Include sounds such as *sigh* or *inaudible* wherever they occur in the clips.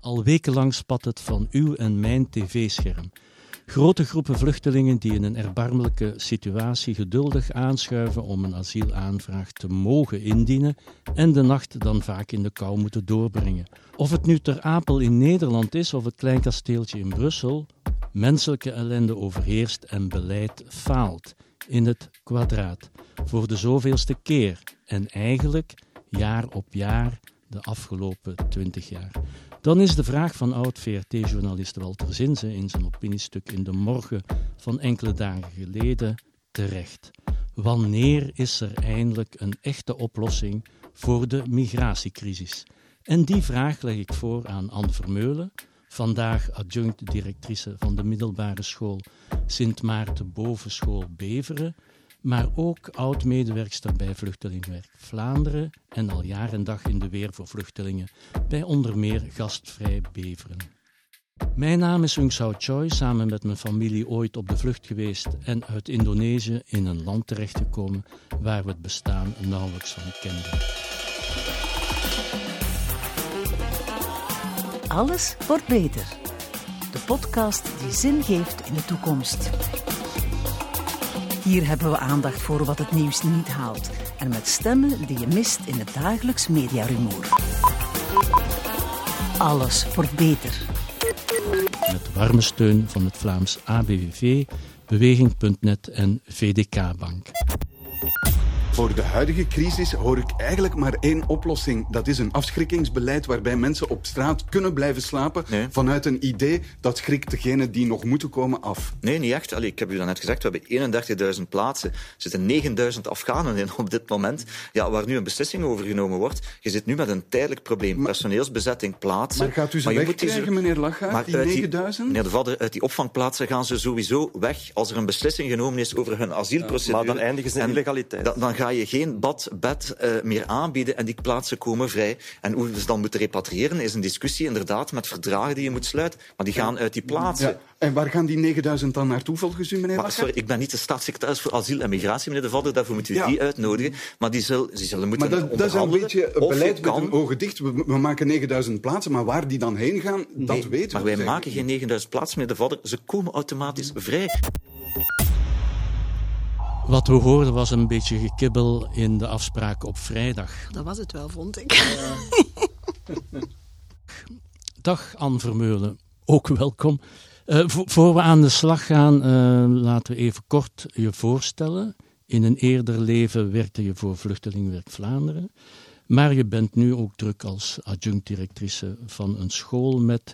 Al wekenlang spat het van uw en mijn tv-scherm. Grote groepen vluchtelingen die in een erbarmelijke situatie geduldig aanschuiven om een asielaanvraag te mogen indienen en de nacht dan vaak in de kou moeten doorbrengen. Of het nu ter Apel in Nederland is of het kleinkasteeltje in Brussel, menselijke ellende overheerst en beleid faalt in het kwadraat voor de zoveelste keer en eigenlijk jaar op jaar de afgelopen twintig jaar. Dan is de vraag van oud-VRT-journalist Walter Zinze in zijn opiniestuk in de morgen van enkele dagen geleden terecht. Wanneer is er eindelijk een echte oplossing voor de migratiecrisis? En die vraag leg ik voor aan Anne Vermeulen, vandaag adjunct-directrice van de middelbare school Sint Maarten Bovenschool Beveren maar ook oud-medewerkster bij Vluchtelingenwerk Vlaanderen en al jaar en dag in de weer voor vluchtelingen bij onder meer Gastvrij Beveren. Mijn naam is Ung Sao Choi, samen met mijn familie ooit op de vlucht geweest en uit Indonesië in een land terechtgekomen waar we het bestaan nauwelijks van kenden. Alles wordt beter. De podcast die zin geeft in de toekomst. Hier hebben we aandacht voor wat het nieuws niet haalt. En met stemmen die je mist in het dagelijks mediarumoer. Alles wordt beter. Met warme steun van het Vlaams ABVV, Beweging.net en VDK Bank. Voor de huidige crisis hoor ik eigenlijk maar één oplossing. Dat is een afschrikkingsbeleid waarbij mensen op straat kunnen blijven slapen vanuit een idee dat schrikt degene die nog moeten komen af. Nee, niet echt. Allee, ik heb u net gezegd, we hebben 31.000 plaatsen. Er zitten 9.000 Afghanen in op dit moment, ja, waar nu een beslissing over genomen wordt. Je zit nu met een tijdelijk probleem. Personeelsbezetting, plaatsen. Maar gaat u ze wegkrijgen, meneer Lachaert, die 9.000? Meneer De Vadder, uit die opvangplaatsen gaan ze sowieso weg als er een beslissing genomen is over hun asielprocedure. maar dan eindigen ze in illegaliteit. Dan, dan ga je geen bad, bed uh, meer aanbieden en die plaatsen komen vrij. En hoe we ze dan moeten repatriëren is een discussie inderdaad met verdragen die je moet sluiten. Maar die gaan uit die plaatsen. Ja. En waar gaan die 9000 dan naartoe volgens u, meneer maar, sorry, Ik ben niet de staatssecretaris voor asiel en migratie, meneer De Vadder. Daarvoor moet u ja. die uitnodigen. Maar die, zullen, die zullen moeten Maar dat, dat is een beetje een beleid met een ogen dicht. We, we, maken 9000 plaatsen, maar waar die dan heen gaan, nee, dat weten we. Maar wij maken geen 9000 plaatsen, meneer De Vadder. Ze komen automatisch vrij. Wat we hoorden was een beetje gekibbel in de afspraak op vrijdag. Dat was het wel, vond ik. *laughs* Dag Anne Vermeulen, ook welkom. Uh, voor we aan de slag gaan, uh, laten we even kort je voorstellen. In een eerder leven werkte je voor Vluchtelingenwerk Vlaanderen. Maar je bent nu ook druk als adjunct-directrice van een school met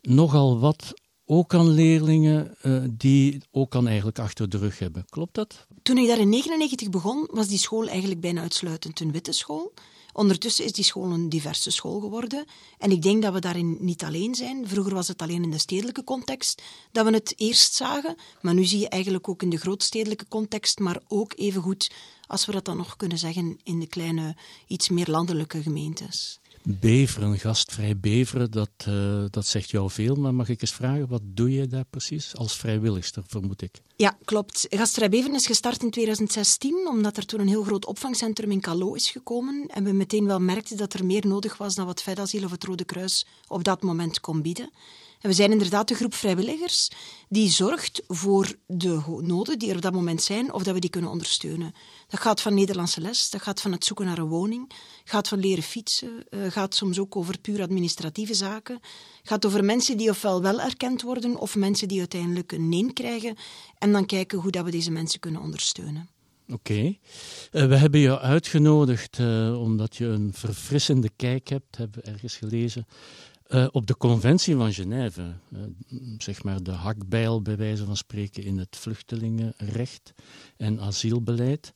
nogal wat ook aan leerlingen uh, die ook aan eigenlijk achter de rug hebben. Klopt dat? Toen ik daar in 1999 begon, was die school eigenlijk bijna uitsluitend een witte school. Ondertussen is die school een diverse school geworden. En ik denk dat we daarin niet alleen zijn. Vroeger was het alleen in de stedelijke context dat we het eerst zagen. Maar nu zie je eigenlijk ook in de grootstedelijke context, maar ook evengoed, als we dat dan nog kunnen zeggen, in de kleine, iets meer landelijke gemeentes. Beveren, gastvrij beveren, dat, uh, dat zegt jou veel. Maar mag ik eens vragen, wat doe je daar precies? Als vrijwilligster, vermoed ik. Ja, klopt. Gastvrij beveren is gestart in 2016, omdat er toen een heel groot opvangcentrum in Calo is gekomen. En we meteen wel merkten dat er meer nodig was dan wat Fedasiel of het Rode Kruis op dat moment kon bieden. En we zijn inderdaad de groep vrijwilligers die zorgt voor de noden die er op dat moment zijn, of dat we die kunnen ondersteunen. Dat gaat van Nederlandse les, dat gaat van het zoeken naar een woning, gaat van leren fietsen, uh, gaat soms ook over puur administratieve zaken, gaat over mensen die ofwel wel erkend worden, of mensen die uiteindelijk een nee krijgen, en dan kijken hoe dat we deze mensen kunnen ondersteunen. Oké. Uh, we hebben je uitgenodigd uh, omdat je een verfrissende kijk hebt, hebben we ergens gelezen, uh, op de conventie van Genève, uh, zeg maar de hakbijl bij wijze van spreken in het vluchtelingenrecht en asielbeleid.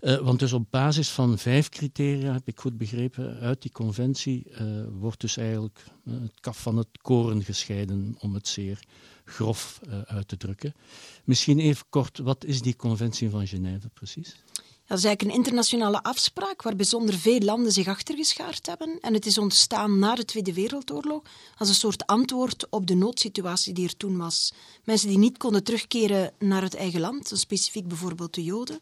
Uh, want dus op basis van vijf criteria, heb ik goed begrepen, uit die conventie wordt dus eigenlijk het kaf van het koren gescheiden, om het zeer grof uit te drukken. Misschien even kort, wat is die conventie van Genève precies? Dat is eigenlijk een internationale afspraak waar bijzonder veel landen zich achtergeschaard hebben. En het is ontstaan na de Tweede Wereldoorlog als een soort antwoord op de noodsituatie die er toen was. Mensen die niet konden terugkeren naar het eigen land, specifiek bijvoorbeeld de Joden.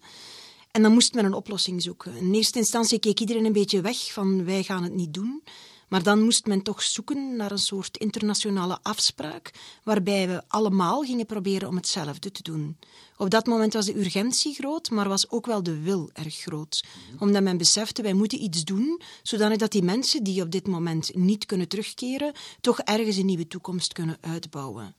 En dan moest men een oplossing zoeken. In eerste instantie keek iedereen een beetje weg van wij gaan het niet doen. Maar dan moest men toch zoeken naar een soort internationale afspraak waarbij we allemaal gingen proberen om hetzelfde te doen. Op dat moment was de urgentie groot, maar was ook wel de wil erg groot. Omdat men besefte, wij moeten iets doen, zodat die mensen die op dit moment niet kunnen terugkeren, toch ergens een nieuwe toekomst kunnen uitbouwen.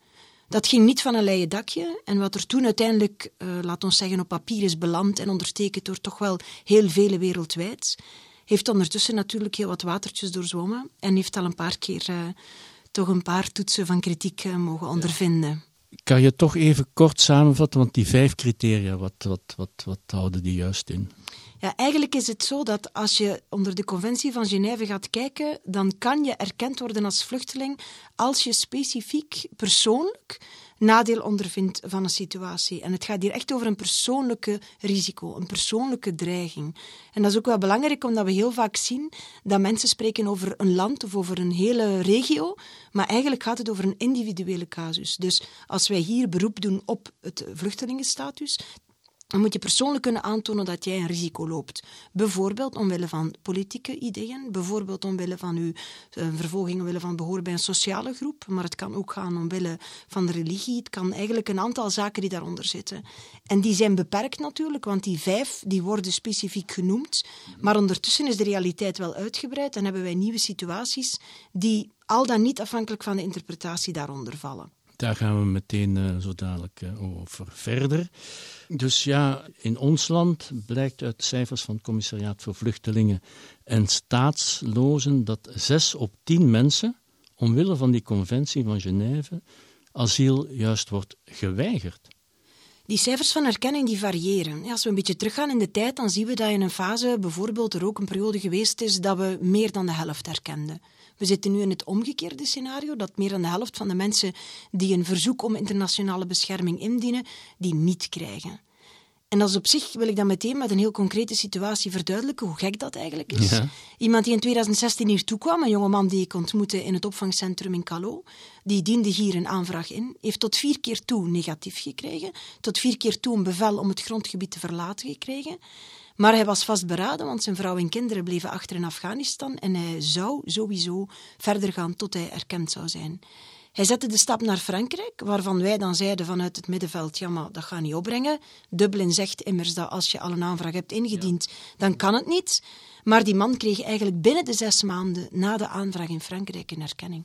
Dat ging niet van een leien dakje. En wat er toen uiteindelijk, uh, laat ons zeggen, op papier is beland en ondertekend door toch wel heel vele wereldwijd, heeft ondertussen natuurlijk heel wat watertjes doorzwommen en heeft al een paar keer uh, toch een paar toetsen van kritiek uh, mogen ondervinden. Kan je toch even kort samenvatten, want die vijf criteria, wat, wat, wat, wat houden die juist in? Ja, eigenlijk is het zo dat als je onder de Conventie van Genève gaat kijken, dan kan je erkend worden als vluchteling als je specifiek persoonlijk nadeel ondervindt van een situatie. En het gaat hier echt over een persoonlijke risico, een persoonlijke dreiging. En dat is ook wel belangrijk, omdat we heel vaak zien dat mensen spreken over een land of over een hele regio, maar eigenlijk gaat het over een individuele casus. Dus als wij hier beroep doen op het vluchtelingenstatus, dan moet je persoonlijk kunnen aantonen dat jij een risico loopt. Bijvoorbeeld omwille van politieke ideeën, bijvoorbeeld omwille van uw uh, vervolging, omwille van behoren bij een sociale groep, maar het kan ook gaan omwille van de religie. Het kan eigenlijk een aantal zaken die daaronder zitten. En die zijn beperkt natuurlijk, want die vijf die worden specifiek genoemd, maar ondertussen is de realiteit wel uitgebreid en hebben wij nieuwe situaties die al dan niet afhankelijk van de interpretatie daaronder vallen. Daar gaan we meteen uh, zo dadelijk uh, over verder. Dus ja, in ons land blijkt uit cijfers van het Commissariaat voor Vluchtelingen en Staatslozen dat zes op tien mensen, omwille van die conventie van Genève, asiel juist wordt geweigerd. Die cijfers van erkenning die variëren. Als we een beetje teruggaan in de tijd, dan zien we dat in een fase bijvoorbeeld er ook een periode geweest is dat we meer dan de helft erkenden. We zitten nu in het omgekeerde scenario, dat meer dan de helft van de mensen die een verzoek om internationale bescherming indienen, die niet krijgen. En dat is op zich, wil ik dan meteen met een heel concrete situatie verduidelijken hoe gek dat eigenlijk is. Iemand die in 2016 hier toekwam, een jongeman die ik ontmoette in het opvangcentrum in Calo, die diende hier een aanvraag in, heeft tot vier keer toe negatief gekregen, tot vier keer toe een bevel om het grondgebied te verlaten gekregen. Maar hij was vastberaden, want zijn vrouw en kinderen bleven achter in Afghanistan en hij zou sowieso verder gaan tot hij erkend zou zijn. Hij zette de stap naar Frankrijk, waarvan wij dan zeiden vanuit het middenveld, ja maar dat gaat niet opbrengen. Dublin zegt immers dat als je al een aanvraag hebt ingediend, dan kan het niet. Maar die man kreeg eigenlijk binnen de zes maanden na de aanvraag in Frankrijk een erkenning.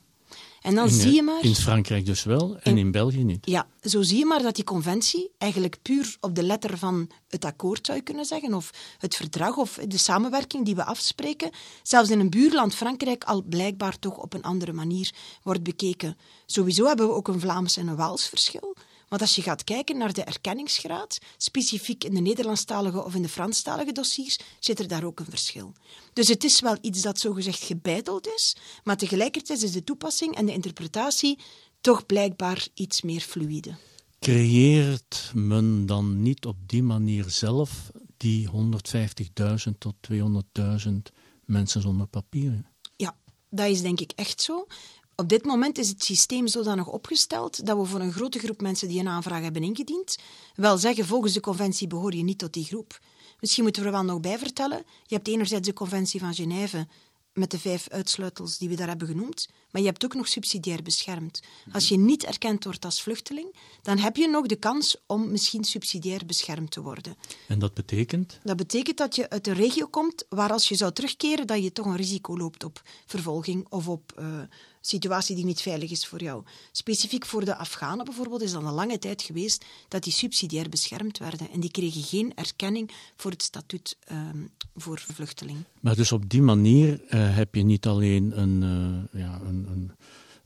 En dan in, zie je maar... In Frankrijk dus wel en in, België niet. Ja, zo zie je maar dat die conventie eigenlijk puur op de letter van het akkoord zou je kunnen zeggen, of het verdrag of de samenwerking die we afspreken, zelfs in een buurland Frankrijk al blijkbaar toch op een andere manier wordt bekeken. Sowieso hebben we ook een Vlaams en een Waals verschil. Want als je gaat kijken naar de erkenningsgraad, specifiek in de Nederlandstalige of in de Franstalige dossiers, zit er daar ook een verschil. Dus het is wel iets dat zogezegd gebeiteld is, maar tegelijkertijd is de toepassing en de interpretatie toch blijkbaar iets meer fluide. Creëert men dan niet op die manier zelf die 150.000 tot 200.000 mensen zonder papieren? Ja, dat is denk ik echt zo. Op dit moment is het systeem zodanig opgesteld dat we voor een grote groep mensen die een aanvraag hebben ingediend, wel zeggen volgens de conventie behoor je niet tot die groep. Misschien moeten we er wel nog bij vertellen. Je hebt enerzijds de conventie van Genève met de vijf uitsluitels die we daar hebben genoemd, maar je hebt ook nog subsidiair beschermd. Als je niet erkend wordt als vluchteling, dan heb je nog de kans om misschien subsidiair beschermd te worden. En dat betekent? Dat betekent dat je uit een regio komt waar als je zou terugkeren, dat je toch een risico loopt op vervolging of op uh, situatie die niet veilig is voor jou. Specifiek voor de Afghanen bijvoorbeeld is dan een lange tijd geweest dat die subsidiair beschermd werden en die kregen geen erkenning voor het statuut um, voor vluchteling. Maar dus op die manier uh, heb je niet alleen een, uh, ja, een, een,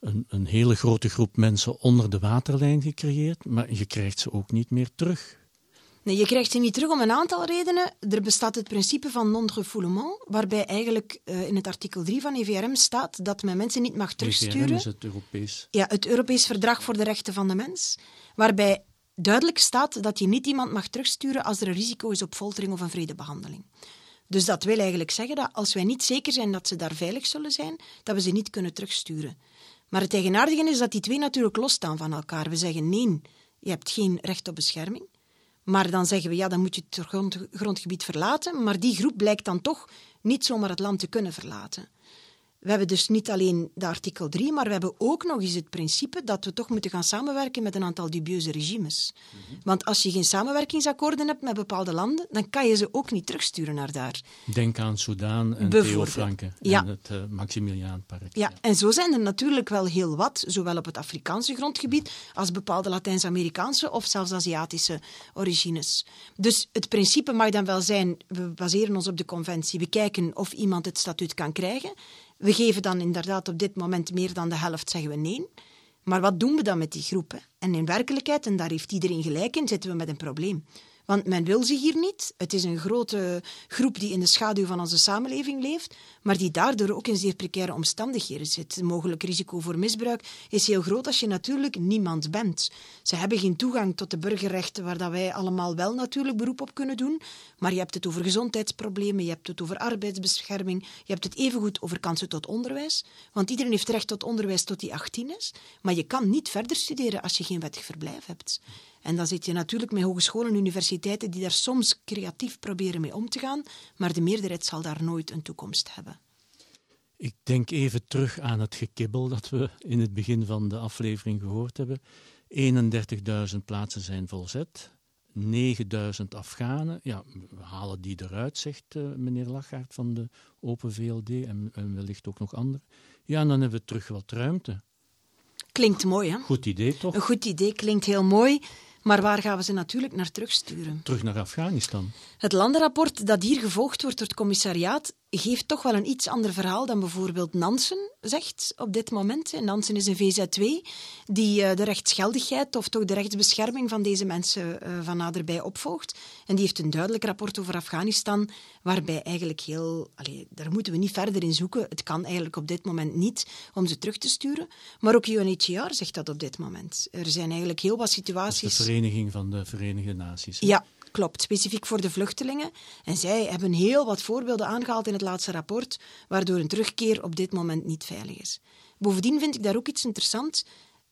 een, een hele grote groep mensen onder de waterlijn gecreëerd, maar je krijgt ze ook niet meer terug. Nee, je krijgt ze niet terug om een aantal redenen. Er bestaat het principe van non-refoulement, waarbij eigenlijk uh, in het artikel 3 van EVRM staat dat men mensen niet mag terugsturen. EVRM is het Europees. Ja, het Europees Verdrag voor de Rechten van de Mens, waarbij duidelijk staat dat je niet iemand mag terugsturen als er een risico is op foltering of een vredebehandeling. Dus dat wil eigenlijk zeggen dat als wij niet zeker zijn dat ze daar veilig zullen zijn, dat we ze niet kunnen terugsturen. Maar het eigenaardige is dat die twee natuurlijk losstaan van elkaar. We zeggen nee, je hebt geen recht op bescherming. Maar dan zeggen we, ja, dan moet je het grond, grondgebied verlaten. Maar die groep blijkt dan toch niet zomaar het land te kunnen verlaten. We hebben dus niet alleen de artikel 3, maar we hebben ook nog eens het principe dat we toch moeten gaan samenwerken met een aantal dubieuze regimes. Mhm. Want als je geen samenwerkingsakkoorden hebt met bepaalde landen, dan kan je ze ook niet terugsturen naar daar. Denk aan Soudaan en Theo Franken ja. en het uh, Maximiliaanpark. Ja. ja, en zo zijn er natuurlijk wel heel wat, zowel op het Afrikaanse grondgebied als bepaalde Latijns-Amerikaanse of zelfs Aziatische origines. Dus het principe mag dan wel zijn, we baseren ons op de conventie, we kijken of iemand het statuut kan krijgen. We geven dan inderdaad op dit moment meer dan de helft, zeggen we nee. Maar wat doen we dan met die groepen? En in werkelijkheid, en daar heeft iedereen gelijk in, zitten we met een probleem. Want men wil ze hier niet. Het is een grote groep die in de schaduw van onze samenleving leeft, maar die daardoor ook in zeer precaire omstandigheden zit. Het mogelijk risico voor misbruik is heel groot als je natuurlijk niemand bent. Ze hebben geen toegang tot de burgerrechten waar dat wij allemaal wel natuurlijk beroep op kunnen doen, maar je hebt het over gezondheidsproblemen, je hebt het over arbeidsbescherming, je hebt het evengoed over kansen tot onderwijs, want iedereen heeft recht tot onderwijs tot hij 18 is, maar je kan niet verder studeren als je geen wettig verblijf hebt. En dan zit je natuurlijk met hogescholen en universiteiten die daar soms creatief proberen mee om te gaan, maar de meerderheid zal daar nooit een toekomst hebben. Ik denk even terug aan het gekibbel dat we in het begin van de aflevering gehoord hebben. 31.000 plaatsen zijn volzet. 9000 Afghanen, ja, we halen die eruit, zegt uh, meneer Lachaert van de Open VLD en, en wellicht ook nog anderen. Ja, en dan hebben we terug wat ruimte. Klinkt mooi, hè? Goed idee, toch? Een goed idee, klinkt heel mooi. Maar waar gaan we ze natuurlijk naar terugsturen? Terug naar Afghanistan. Het landenrapport dat hier gevolgd wordt door het commissariaat geeft toch wel een iets ander verhaal dan bijvoorbeeld Nansen zegt op dit moment. Nansen is een VZ2 die uh, de rechtsgeldigheid of toch de rechtsbescherming van deze mensen uh, van naderbij opvolgt. En die heeft een duidelijk rapport over Afghanistan, waarbij eigenlijk heel... Daar moeten we niet verder in zoeken. Het kan eigenlijk op dit moment niet om ze terug te sturen. Maar ook UNHCR zegt dat op dit moment. Er zijn eigenlijk heel wat situaties... de Vereniging van de Verenigde Naties. Ja, Klopt, specifiek voor de vluchtelingen. En zij hebben heel wat voorbeelden aangehaald in het laatste rapport, waardoor een terugkeer op dit moment niet veilig is. Bovendien vind ik daar ook iets interessants.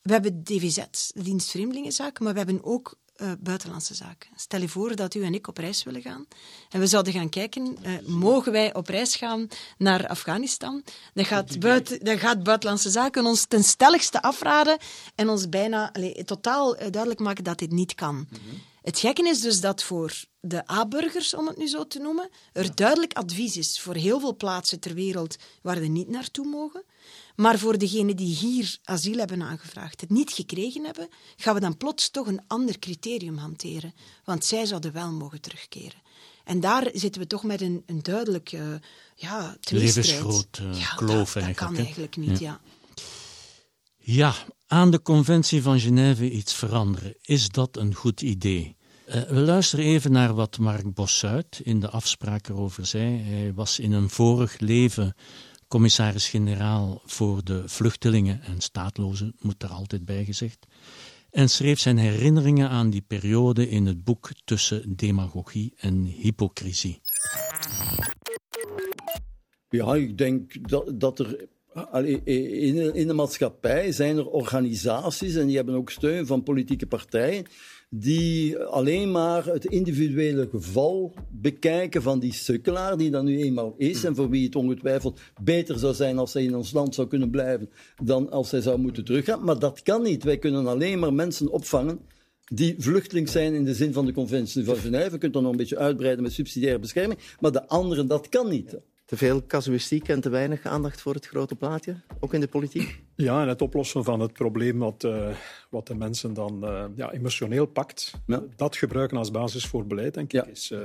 We hebben DVZ, de dienst Vreemdelingenzaken, maar we hebben ook uh, buitenlandse zaken. Stel je voor dat u en ik op reis willen gaan en we zouden gaan kijken, uh, mogen wij op reis gaan naar Afghanistan? Dan gaat, buiten, dan gaat buitenlandse zaken ons ten stelligste afraden en ons bijna allez, totaal uh, duidelijk maken dat dit niet kan. Mm -hmm. Het gekke is dus dat voor de A-burgers, om het nu zo te noemen, er duidelijk advies is voor heel veel plaatsen ter wereld waar ze niet naartoe mogen. Maar voor degenen die hier asiel hebben aangevraagd, het niet gekregen hebben, gaan we dan plots toch een ander criterium hanteren. Want zij zouden wel mogen terugkeren. En daar zitten we toch met een, een duidelijk uh, ja, Levensgroot uh, ja, kloof dat, eigenlijk. Dat kan eigenlijk niet, ja. ja. aan de conventie van Genève iets veranderen. Is dat een goed idee? Uh, we luisteren even naar wat Mark Bossuit in de afspraak erover zei. Hij was in een vorig leven commissaris-generaal voor de vluchtelingen en staatlozen, moet er altijd bij gezegd, en schreef zijn herinneringen aan die periode in het boek Tussen demagogie en hypocrisie. Ja, ik denk dat, dat er in de maatschappij zijn er organisaties en die hebben ook steun van politieke partijen die alleen maar het individuele geval bekijken van die sukkelaar, die dan nu eenmaal is, en voor wie het ongetwijfeld beter zou zijn als hij in ons land zou kunnen blijven dan als hij zou moeten teruggaan. Maar dat kan niet. Wij kunnen alleen maar mensen opvangen die vluchteling zijn in de zin van de conventie van Genève. Je kunt dan nog een beetje uitbreiden met subsidiaire bescherming, maar de anderen, dat kan niet te veel casuïstiek en te weinig aandacht voor het grote plaatje, ook in de politiek? Ja, en het oplossen van het probleem wat, uh, wat de mensen dan uh, ja, emotioneel pakt, ja. dat gebruiken als basis voor beleid, denk ik, is, uh,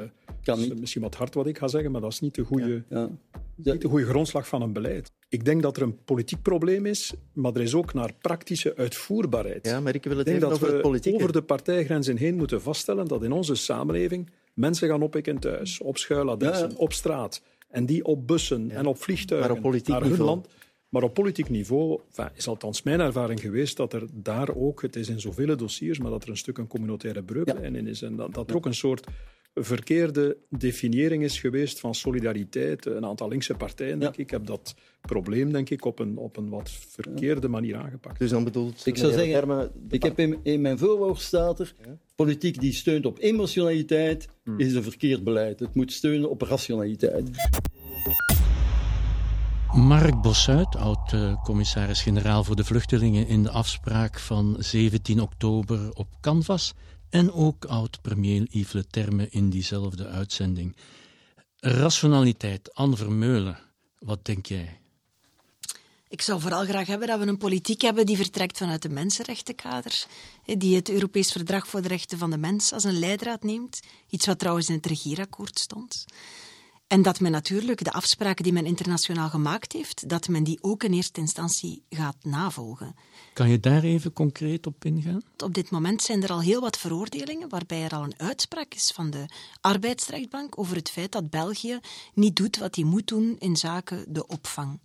kan is misschien wat hard wat ik ga zeggen, maar dat is niet de goede, ja. niet de goede grondslag van een beleid. Ik denk dat er een politiek probleem is, maar er is ook naar praktische uitvoerbaarheid. Ja, maar ik wil het ik even over het over de partijgrenzen heen moeten vaststellen dat in onze samenleving mensen gaan oppikken thuis, op schuiladressen, op straat en die op bussen en op vliegtuigen maar op politiek naar hun niveau. land. Maar op politiek niveau enfin, is althans mijn ervaring geweest dat er daar ook, het is in zoveel dossiers, maar dat er een stuk een communautaire breuklijn in is. En dat, dat er ook een soort verkeerde definiëring is geweest van solidariteit. Een aantal linkse partijen, denk ik, hebben dat probleem denk ik, op, een, op een wat verkeerde manier aangepakt. Dus dan bedoelt... Ik zou zeggen, ik heb in, in mijn voorwoord staat er, politiek die steunt op emotionaliteit is een verkeerd beleid. Het moet steunen op rationaliteit. Mark Bossuit, oud-commissaris-generaal voor de vluchtelingen in de afspraak van 17 oktober op Canvas. En ook oud-premier Yves Le in diezelfde uitzending. Rationaliteit, Anne Vermeulen, wat denk jij? Ik zou vooral graag hebben dat we een politiek hebben die vertrekt vanuit de mensenrechtenkader, die het Europees Verdrag voor de Rechten van de Mens als een leidraad neemt, iets wat trouwens in het regeerakkoord stond. En dat men natuurlijk de afspraken die men internationaal gemaakt heeft, dat men die ook in eerste instantie gaat navolgen. Kan je daar even concreet op ingaan? Op dit moment zijn er al heel wat veroordelingen waarbij er al een uitspraak is van de arbeidsrechtbank over het feit dat België niet doet wat hij moet doen in zaken de opvang.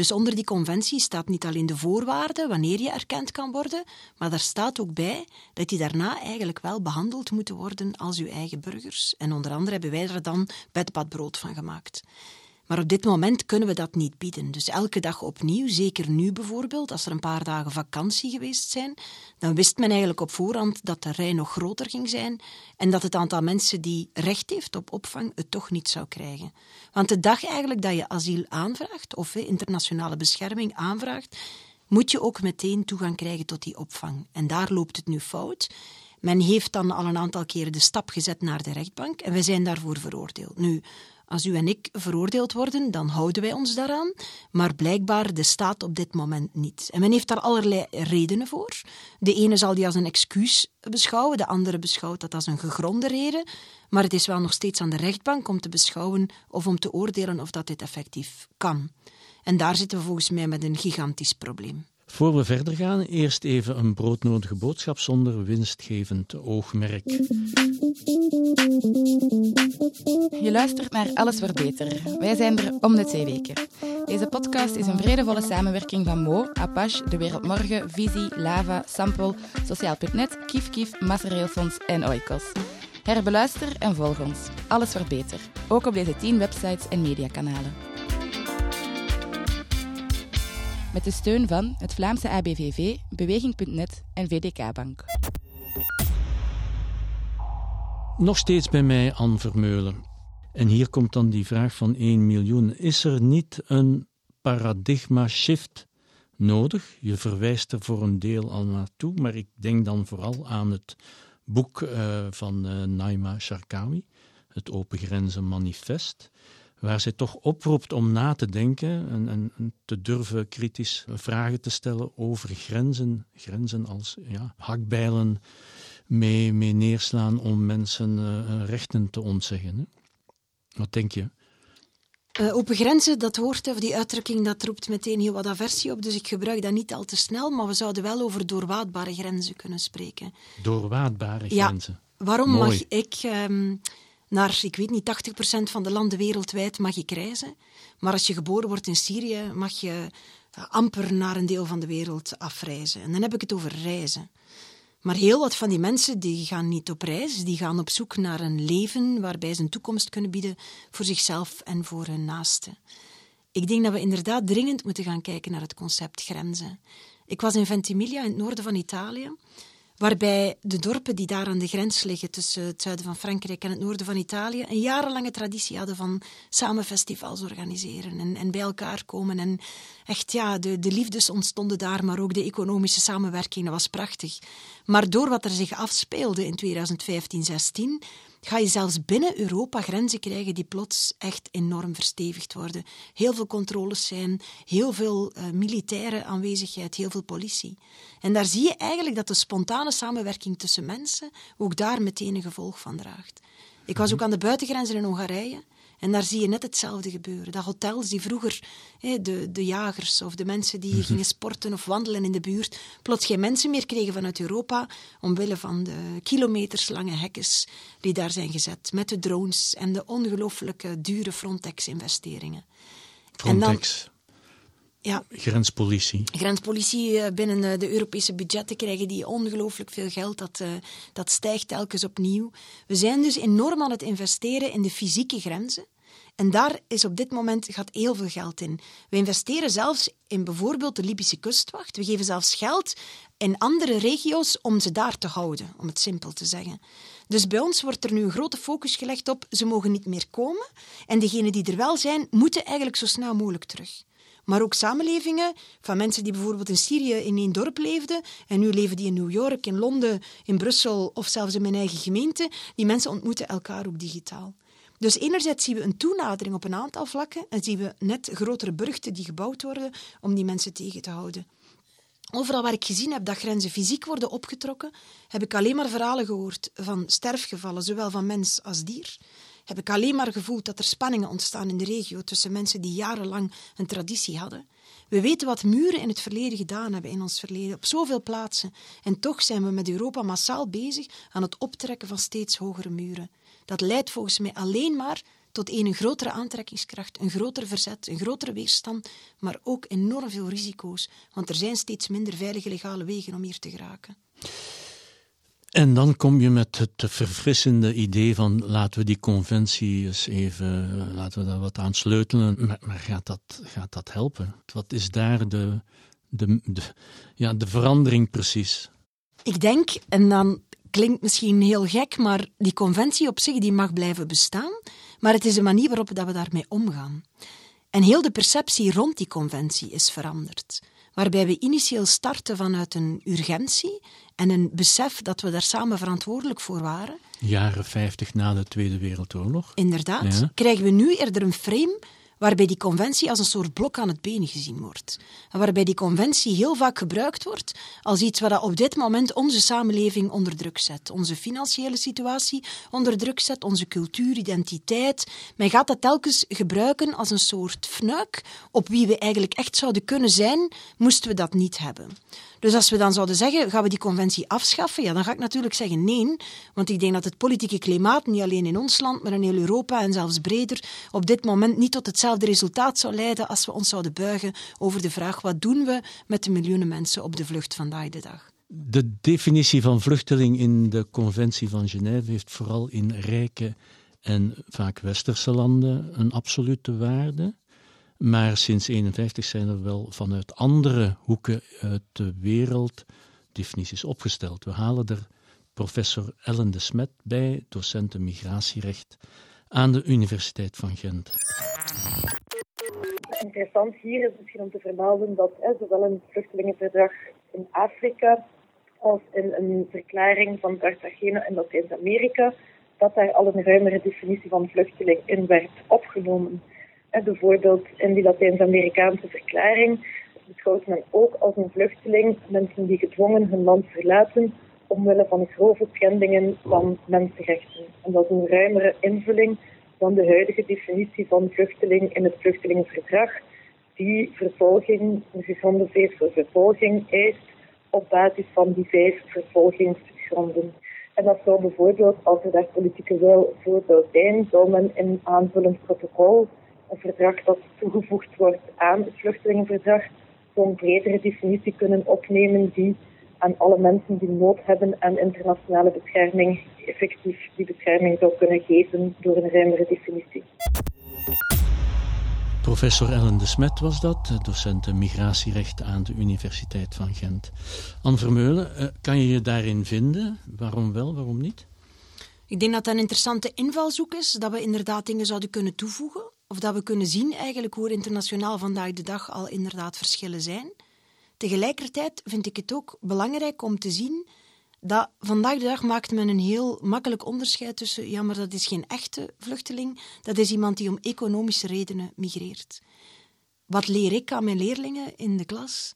Dus onder die conventie staat niet alleen de voorwaarde wanneer je erkend kan worden, maar daar staat ook bij dat die daarna eigenlijk wel behandeld moeten worden als uw eigen burgers. En onder andere hebben wij er dan bedbadbrood van gemaakt. Maar op dit moment kunnen we dat niet bieden. Dus elke dag opnieuw, zeker nu bijvoorbeeld, als er een paar dagen vakantie geweest zijn, dan wist men eigenlijk op voorhand dat de rij nog groter ging zijn en dat het aantal mensen die recht heeft op opvang het toch niet zou krijgen. Want de dag eigenlijk dat je asiel aanvraagt of internationale bescherming aanvraagt, moet je ook meteen toegang krijgen tot die opvang. En daar loopt het nu fout. Men heeft dan al een aantal keren de stap gezet naar de rechtbank en wij zijn daarvoor veroordeeld. Nu, als u en ik veroordeeld worden, dan houden wij ons daaraan. Maar blijkbaar de staat op dit moment niet. En men heeft daar allerlei redenen voor. De ene zal die als een excuus beschouwen, de andere beschouwt dat als een gegronde reden. Maar het is wel nog steeds aan de rechtbank om te beschouwen of om te oordelen of dat dit effectief kan. En daar zitten we volgens mij met een gigantisch probleem. Voor we verder gaan, eerst even een broodnodige boodschap zonder winstgevend oogmerk. Je luistert naar Alles wordt beter. Wij zijn er om de twee weken. Deze podcast is een vredevolle samenwerking van Mo, Apache, De Wereld Morgen, Visie, Lava, Sample, Sociaal.net, Kif, Massareelfonds en Oikos. Herbeluister en volg ons. Alles wordt beter. Ook op deze tien websites en mediakanalen. Met de steun van het Vlaamse ABVV, Beweging.net en VDK Bank. Nog steeds bij mij Anne Vermeulen. En hier komt dan die vraag van 1 miljoen. Is er niet een paradigma shift nodig? Je verwijst er voor een deel al naartoe, maar ik denk dan vooral aan het boek uh, van uh, Naima Sharkawi, het Open Grenzen Manifest waar zij toch oproept om na te denken en, en, te durven kritisch vragen te stellen over grenzen. Grenzen als ja, hakbijlen mee, mee neerslaan om mensen uh, rechten te ontzeggen. Hè? Wat denk je? Uh, open grenzen, dat woord of die uitdrukking, dat roept meteen heel wat aversie op. Dus ik gebruik dat niet al te snel, maar we zouden wel over doorwaadbare grenzen kunnen spreken. Doorwaadbare grenzen? Ja, waarom mag ik... Um, naar, ik weet niet, 80% van de landen wereldwijd mag je reizen. Maar als je geboren wordt in Syrië, mag je amper naar een deel van de wereld afreizen. En dan heb ik het over reizen. Maar heel wat van die mensen die gaan niet op reis, die gaan op zoek naar een leven waarbij ze een toekomst kunnen bieden voor zichzelf en voor hun naasten. Ik denk dat we inderdaad dringend moeten gaan kijken naar het concept grenzen. Ik was in Ventimiglia in het noorden van Italië waarbij de dorpen die daar aan de grens liggen tussen het zuiden van Frankrijk en het noorden van Italië een jarenlange traditie hadden van samen festivals organiseren en, en bij elkaar komen. En echt, ja, de, de liefdes ontstonden daar, maar ook de economische samenwerking, was prachtig. Maar door wat er zich afspeelde in 2015, 16 ga je zelfs binnen Europa grenzen krijgen die plots echt enorm verstevigd worden. Heel veel controles zijn, heel veel uh, militaire aanwezigheid, heel veel politie. En daar zie je eigenlijk dat de spontane samenwerking tussen mensen ook daar meteen een gevolg van draagt. Ik was ook aan de buitengrenzen in Hongarije. En daar zie je net hetzelfde gebeuren. Dat hotels die vroeger de, de jagers of de mensen die mhm. gingen sporten of wandelen in de buurt, plots geen mensen meer kregen vanuit Europa, omwille van de kilometerslange hekken die daar zijn gezet, met de drones en de ongelooflijke dure Frontex-investeringen. Frontex. Ja. Grenspolitie. Grenspolitie eh, binnen eh, de Europese budgetten krijgen die ongelooflijk veel geld. Dat, uh, dat stijgt telkens opnieuw. We zijn dus enorm aan het investeren in de fysieke grenzen. En daar is op dit moment gaat heel veel geld in. We investeren zelfs in bijvoorbeeld de Libische kustwacht. We geven zelfs geld in andere regio's om ze daar te houden, om het simpel te zeggen. Dus bij ons wordt er nu een grote focus gelegd op ze mogen niet meer komen. En degenen die er wel zijn, moeten eigenlijk zo snel mogelijk terug. Maar ook samenlevingen van mensen die bijvoorbeeld in Syrië in één dorp leefden en nu leven die in New York, in Londen, in Brussel of zelfs in mijn eigen gemeente. Die mensen ontmoeten elkaar ook digitaal. Dus enerzijds zien we een toenadering op een aantal vlakken en zien we net grotere burchten die gebouwd worden om die mensen tegen te houden. Overal waar ik gezien heb dat grenzen fysiek worden opgetrokken, heb ik alleen maar verhalen gehoord van sterfgevallen, zowel van mens als dier. Heb ik alleen maar gevoeld dat er spanningen ontstaan in de regio tussen mensen die jarenlang een traditie hadden. We weten wat muren in het verleden gedaan hebben in ons verleden, op zoveel plaatsen. En toch zijn we met Europa massaal bezig aan het optrekken van steeds hogere muren. Dat leidt volgens mij alleen maar tot een grotere aantrekkingskracht, een groter verzet, een grotere weerstand, maar ook enorm veel risico's, want er zijn steeds minder veilige legale wegen om hier te geraken. En dan kom je met het verfrissende idee van laten we die conventie eens even, laten we daar wat aan sleutelen. Maar, maar gaat, dat, gaat dat helpen? Wat is daar de, de, de, ja, de verandering precies? Ik denk, en dan klinkt misschien heel gek, maar die conventie op zich die mag blijven bestaan. Maar het is de manier waarop dat we daarmee omgaan. En heel de perceptie rond die conventie is veranderd. Waarbij we initieel starten vanuit een urgentie en een besef dat we daar samen verantwoordelijk voor waren. Jaren 50 na de Tweede Wereldoorlog. Inderdaad. Krijgen we nu eerder een frame waarbij die conventie als een soort blok aan het been gezien wordt. Waarbij die conventie heel vaak gebruikt wordt als iets wat op dit moment onze samenleving onder druk zet. Onze financiële situatie onder druk zet, onze cultuur, identiteit. Men gaat dat telkens gebruiken als een soort fnuik op wie we eigenlijk echt zouden kunnen zijn, moesten we dat niet hebben. Dus als we dan zouden zeggen, gaan we die conventie afschaffen? Ja, dan ga ik natuurlijk zeggen nee, want ik denk dat het politieke klimaat, niet alleen in ons land, maar in heel Europa en zelfs breder, op dit moment niet tot hetzelfde resultaat zou leiden als we ons zouden buigen over de vraag wat doen we met de miljoenen mensen op de vlucht vandaag de dag. De definitie van vluchteling in de Conventie van Genève heeft vooral in rijke en vaak westerse landen een absolute waarde. Maar sinds 1951 zijn er wel vanuit andere hoeken uit de wereld definities opgesteld. We halen er professor Ellen de Smet bij, docent migratierecht aan de Universiteit van Gent. Interessant hier is misschien om te vermelden dat hè, zowel het vluchtelingenverdrag in Afrika als in een verklaring van Cartagena in Latijns-Amerika, dat daar al een ruimere definitie van vluchteling in werd opgenomen. En bijvoorbeeld in die Latijns-Amerikaanse verklaring beschouwt men ook als een vluchteling mensen die gedwongen hun land verlaten omwille van grove schendingen van mensenrechten. En dat is een ruimere invulling dan de huidige definitie van vluchteling in het vluchtelingenverdrag, die vervolging, een gegronde voor vervolging eist op basis van die vijf vervolgingsgronden. En dat zou bijvoorbeeld, als er daar politieke wil voor zou zijn, zou men in aanvullend protocol een verdrag dat toegevoegd wordt aan het vluchtelingenverdrag zo'n bredere definitie kunnen opnemen die aan alle mensen die nood hebben aan internationale bescherming effectief die bescherming zou kunnen geven door een ruimere definitie. Professor Ellen de Smet was dat, docent migratierecht aan de Universiteit van Gent. Anne Vermeulen, eh, kan je je daarin vinden? Waarom wel, waarom niet? Ik denk dat dat een interessante invalshoek is, dat we inderdaad dingen zouden kunnen toevoegen of dat we kunnen zien eigenlijk hoe er internationaal vandaag de dag al inderdaad verschillen zijn. Tegelijkertijd vind ik het ook belangrijk om te zien dat vandaag de dag maakt men een heel makkelijk onderscheid tussen ja, maar dat is geen echte vluchteling, dat is iemand die om economische redenen migreert. Wat leer ik aan mijn leerlingen in de klas?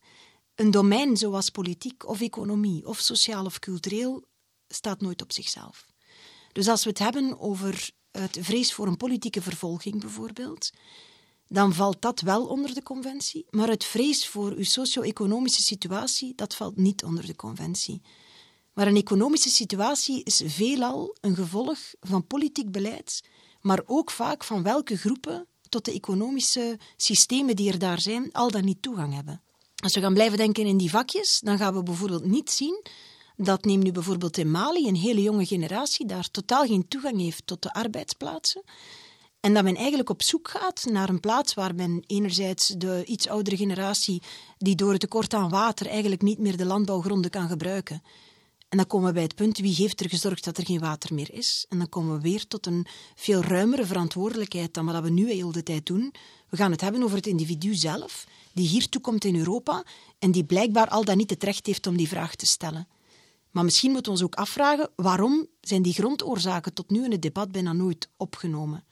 Een domein zoals politiek of economie of sociaal of cultureel staat nooit op zichzelf. Dus als we het hebben over uit vrees voor een politieke vervolging bijvoorbeeld, dan valt dat wel onder de conventie. Maar uit vrees voor uw socio-economische situatie, dat valt niet onder de conventie. Maar een economische situatie is veelal een gevolg van politiek beleid, maar ook vaak van welke groepen tot de economische systemen die er daar zijn, al dan niet toegang hebben. Als we gaan blijven denken in die vakjes, dan gaan we bijvoorbeeld niet zien dat neem nu bijvoorbeeld in Mali een hele jonge generatie daar totaal geen toegang heeft tot de arbeidsplaatsen. En dat men eigenlijk op zoek gaat naar een plaats waar men enerzijds de iets oudere generatie, die door het tekort aan water eigenlijk niet meer de landbouwgronden kan gebruiken. En dan komen we bij het punt, wie heeft er gezorgd dat er geen water meer is? En dan komen we weer tot een veel ruimere verantwoordelijkheid dan wat we nu heel de tijd doen. We gaan het hebben over het individu zelf, die hier toekomt in Europa en die blijkbaar al dan niet het recht heeft om die vraag te stellen. Maar misschien moeten we ons ook afvragen waarom zijn die grondoorzaken tot nu in het debat bijna nooit opgenomen.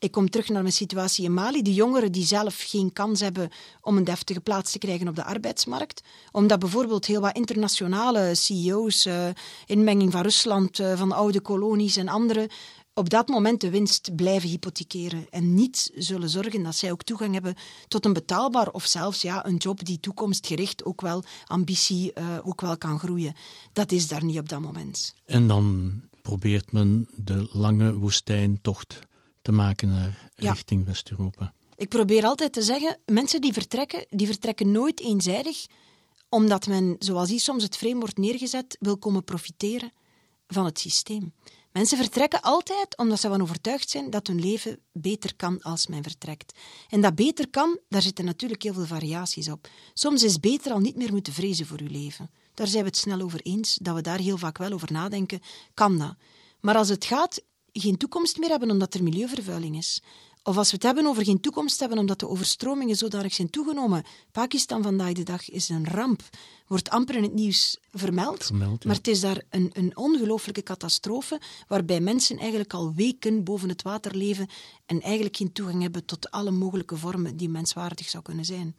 Ik kom terug naar mijn situatie in Mali. Die jongeren die zelf geen kans hebben om een deftige plaats te krijgen op de arbeidsmarkt. Omdat bijvoorbeeld heel wat internationale CEO's, uh, inmenging van Rusland, uh, van oude kolonies en anderen, op dat moment de winst blijven hypothekeren en niet zullen zorgen dat zij ook toegang hebben tot een betaalbaar of zelfs ja, een job die toekomstgericht ook wel ambitie uh, ook wel kan groeien. Dat is daar niet op dat moment. En dan probeert men de lange woestijntocht te maken naar richting West-Europa. Ik probeer altijd te zeggen, mensen die vertrekken, die vertrekken nooit eenzijdig, omdat men, zoals hier soms het frame wordt neergezet, wil komen profiteren van het systeem. Mensen vertrekken altijd omdat ze van overtuigd zijn dat hun leven beter kan als men vertrekt. En dat beter kan, daar zitten natuurlijk heel veel variaties op. Soms is beter al niet meer moeten vrezen voor uw leven. Daar zijn we het snel over eens, dat we daar heel vaak wel over nadenken. Kan dat? Maar als het gaat geen toekomst meer hebben omdat er milieuvervuiling is. Of als we het hebben over geen toekomst hebben omdat de overstromingen zodanig zijn toegenomen. Pakistan vandaag de dag is een ramp. Wordt amper in het nieuws vermeld. Maar het is daar een, een ongelooflijke catastrofe waarbij mensen eigenlijk al weken boven het water leven en eigenlijk geen toegang hebben tot alle mogelijke vormen die menswaardig zou kunnen zijn.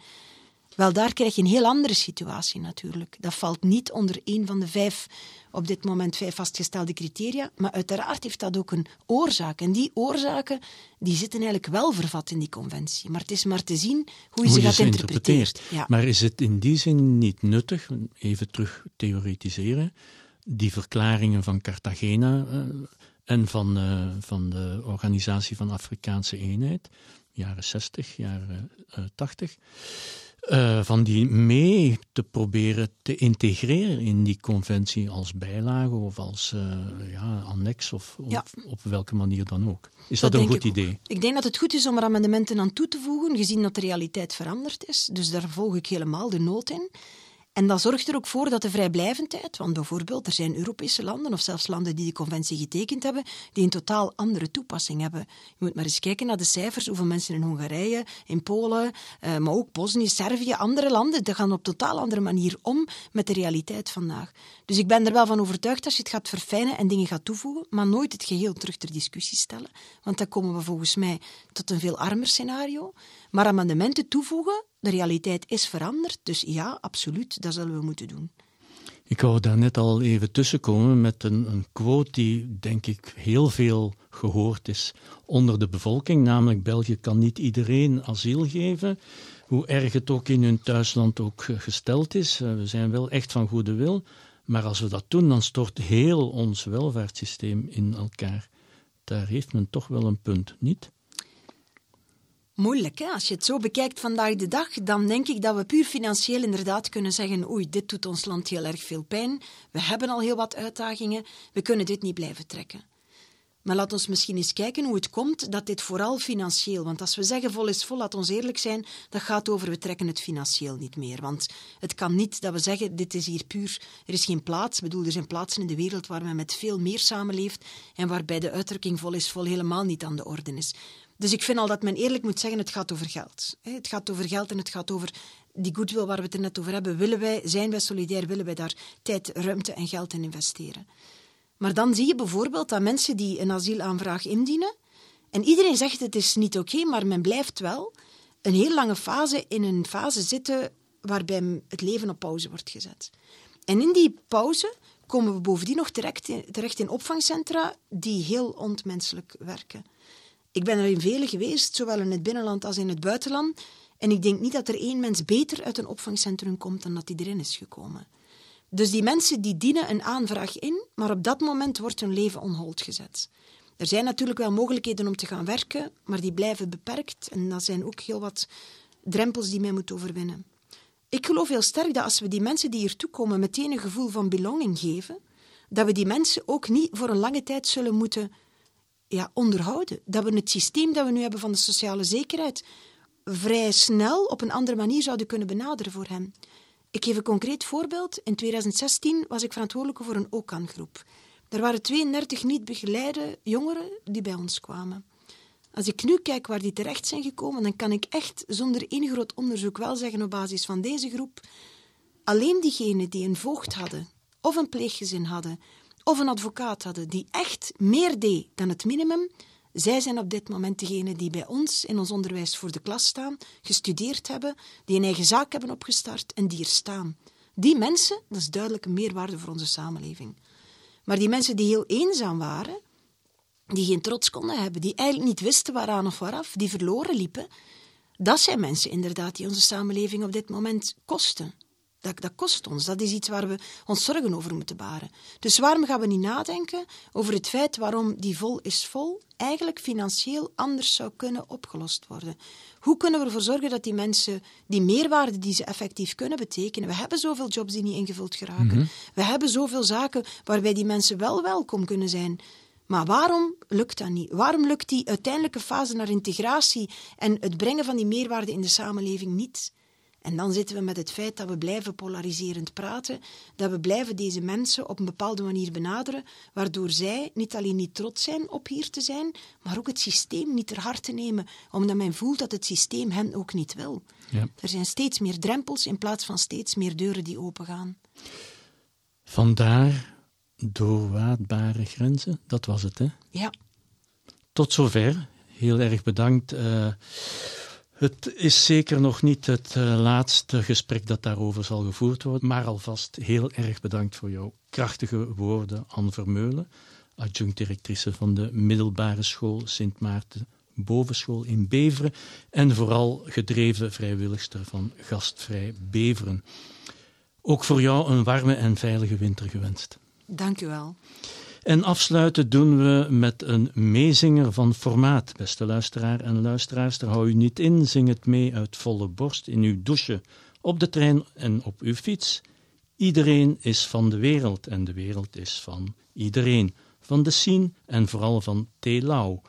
Wel, daar krijg je een heel andere situatie natuurlijk. Dat valt niet onder één van de vijf, op dit moment vijf vastgestelde criteria, maar uiteraard heeft dat ook een oorzaak. En die oorzaken die zitten eigenlijk wel vervat in die conventie. Maar het is maar te zien hoe je, ze gaat interpreteren. Ja. Maar is het in die zin niet nuttig, even terug theoretiseren, die verklaringen van Cartagena uh, en van, uh, van de Organisatie van Afrikaanse Eenheid, jaren 60, jaren uh, 80 uh, van die mee te proberen te integreren in die conventie als bijlage of als uh, ja, annex of, ja. op welke manier dan ook. Is dat, dat een goed ik idee? Ik denk dat het goed is om er amendementen aan toe te voegen, gezien dat de realiteit veranderd is. Dus daar volg ik helemaal de nood in. En dat zorgt er ook voor dat de vrijblijvendheid, want bijvoorbeeld er zijn Europese landen of zelfs landen die de conventie getekend hebben, die een totaal andere toepassing hebben. Je moet maar eens kijken naar de cijfers, hoeveel mensen in Hongarije, in Polen, eh, maar ook Bosnië, Servië, andere landen, die gaan op totaal andere manier om met de realiteit vandaag. Dus ik ben er wel van overtuigd als je het gaat verfijnen en dingen gaat toevoegen, maar nooit het geheel terug ter discussie stellen, want dan komen we volgens mij tot een veel armer scenario. Maar amendementen toevoegen, de realiteit is veranderd, dus ja, absoluut, dat zullen we moeten doen. Ik wou daar net al even tussenkomen met een, een quote die, denk ik, heel veel gehoord is onder de bevolking, namelijk België kan niet iedereen asiel geven, hoe erg het ook in hun thuisland ook gesteld is. Eh, we zijn wel echt van goede wil, maar als we dat doen, dan stort heel ons welvaartssysteem in elkaar. Daar heeft men toch wel een punt, niet? Moeilijk. Hè? Als je het zo bekijkt vandaag de dag, dan denk ik dat we puur financieel inderdaad kunnen zeggen: oei, dit doet ons land heel erg veel pijn. We hebben al heel wat uitdagingen. We kunnen dit niet blijven trekken. Maar laat ons misschien eens kijken hoe het komt dat dit vooral financieel, want als we zeggen vol is vol, laat ons eerlijk zijn, dat gaat over we trekken het financieel niet meer. Want het kan niet dat we zeggen, dit is hier puur, er is geen plaats. Ik bedoel, er zijn plaatsen in de wereld waar men met veel meer samenleeft en waarbij de uitdrukking vol is vol helemaal niet aan de orde is. Dus ik vind al dat men eerlijk moet zeggen, het gaat over geld. Het gaat over geld en het gaat over die goodwill waar we het er net over hebben. Willen wij, zijn wij solidair, willen wij daar tijd, ruimte en geld in investeren? Maar dan zie je bijvoorbeeld dat mensen die een asielaanvraag indienen, en iedereen zegt het is niet oké, maar men blijft wel een heel lange fase in een fase zitten waarbij het leven op pauze wordt gezet. En in die pauze komen we bovendien nog terecht in, terecht in opvangcentra die heel onmenselijk werken. Ik ben er in vele geweest, zowel in het binnenland als in het buitenland. En ik denk niet dat er één mens beter uit een opvangcentrum komt dan dat hij erin is gekomen. Dus die mensen die dienen een aanvraag in, maar op dat moment wordt hun leven onhold gezet. Er zijn natuurlijk wel mogelijkheden om te gaan werken, maar die blijven beperkt. En dat zijn ook heel wat drempels die men moet overwinnen. Ik geloof heel sterk dat als we die mensen die hier komen meteen een gevoel van belonging geven, dat we die mensen ook niet voor een lange tijd zullen moeten ja, onderhouden. Dat we het systeem dat we nu hebben van de sociale zekerheid vrij snel op een andere manier zouden kunnen benaderen voor hem. Ik geef een concreet voorbeeld. In 2016 was ik verantwoordelijk voor een OCAN-groep. Er waren 32 niet begeleide jongeren die bij ons kwamen. Als ik nu kijk waar die terecht zijn gekomen, dan kan ik echt zonder één groot onderzoek wel zeggen op basis van deze groep, alleen diegenen die een voogd hadden, of een pleeggezin hadden, of een advocaat hadden, die echt meer deed dan het minimum, zij zijn op dit moment degenen die bij ons in ons onderwijs voor de klas staan, gestudeerd hebben, die een eigen zaak hebben opgestart en die er staan. Die mensen, dat is duidelijk een meerwaarde voor onze samenleving. Maar die mensen die heel eenzaam waren, die geen trots konden hebben, die eigenlijk niet wisten waaraan of waaraf, die verloren liepen, dat zijn mensen inderdaad die onze samenleving op dit moment kosten. Dat, dat kost ons. Dat is iets waar we ons zorgen over moeten baren. Dus waarom gaan we niet nadenken over het feit waarom die vol is vol eigenlijk financieel anders zou kunnen opgelost worden? Hoe kunnen we ervoor zorgen dat die mensen die meerwaarde die ze effectief kunnen betekenen, we hebben zoveel jobs die niet ingevuld geraken, mhm. we hebben zoveel zaken waarbij die mensen wel welkom kunnen zijn. Maar waarom lukt dat niet? Waarom lukt die uiteindelijke fase naar integratie en het brengen van die meerwaarde in de samenleving niet? En dan zitten we met het feit dat we blijven polariserend praten, dat we blijven deze mensen op een bepaalde manier benaderen, waardoor zij niet alleen niet trots zijn op hier te zijn, maar ook het systeem niet ter harte nemen, omdat men voelt dat het systeem hen ook niet wil. Ja. Er zijn steeds meer drempels in plaats van steeds meer deuren die opengaan. Vandaar doorwaadbare grenzen, dat was het, hè? Ja. Tot zover. Heel erg bedankt. Uh, het is zeker nog niet het uh, laatste gesprek dat daarover zal gevoerd worden, maar alvast heel erg bedankt voor jouw krachtige woorden, Anne Vermeulen, adjunct-directrice van de middelbare school Sint Maarten Bovenschool in Beveren en vooral gedreven vrijwilligster van Gastvrij Beveren. Ook voor jou een warme en veilige winter gewenst. Dank u wel. En afsluiten doen we met een meezinger van formaat, beste luisteraar en luisteraars. Daar hou u niet in, zing het mee uit volle borst in uw douche, op de trein en op uw fiets. Iedereen is van de wereld en de wereld is van iedereen. Van de Sien en vooral van Telau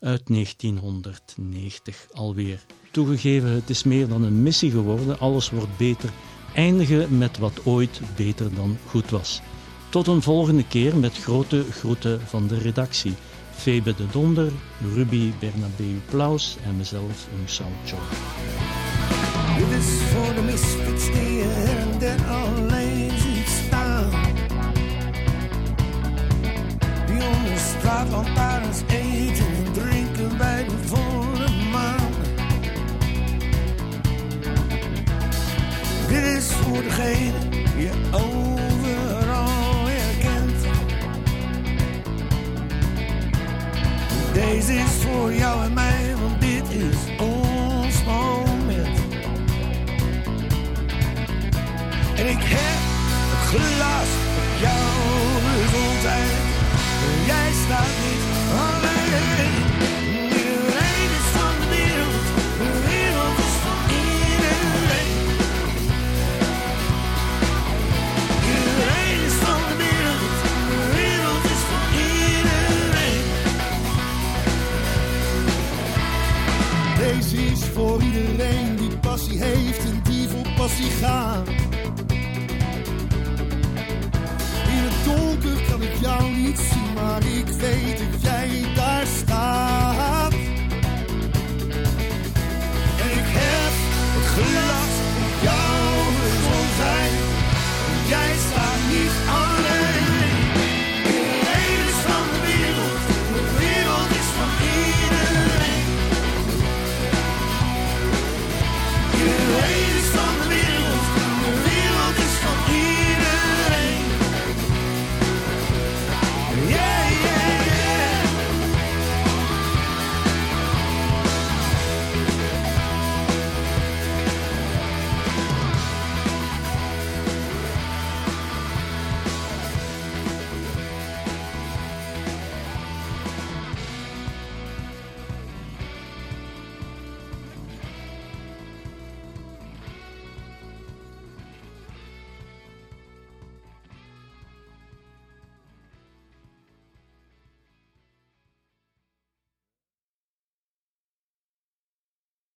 uit 1990 alweer. Toegegeven, het is meer dan een missie geworden, alles wordt beter. Eindigen met wat ooit beter dan goed was. Tot een volgende keer met grote groeten van de redactie. Febe de Donder, Ruby Bernabeu Plaus en mezelf, Unsau Choi. Iedereen die passie heeft en die voor passie gaat. In het donker kan ik jou niet zien, maar ik weet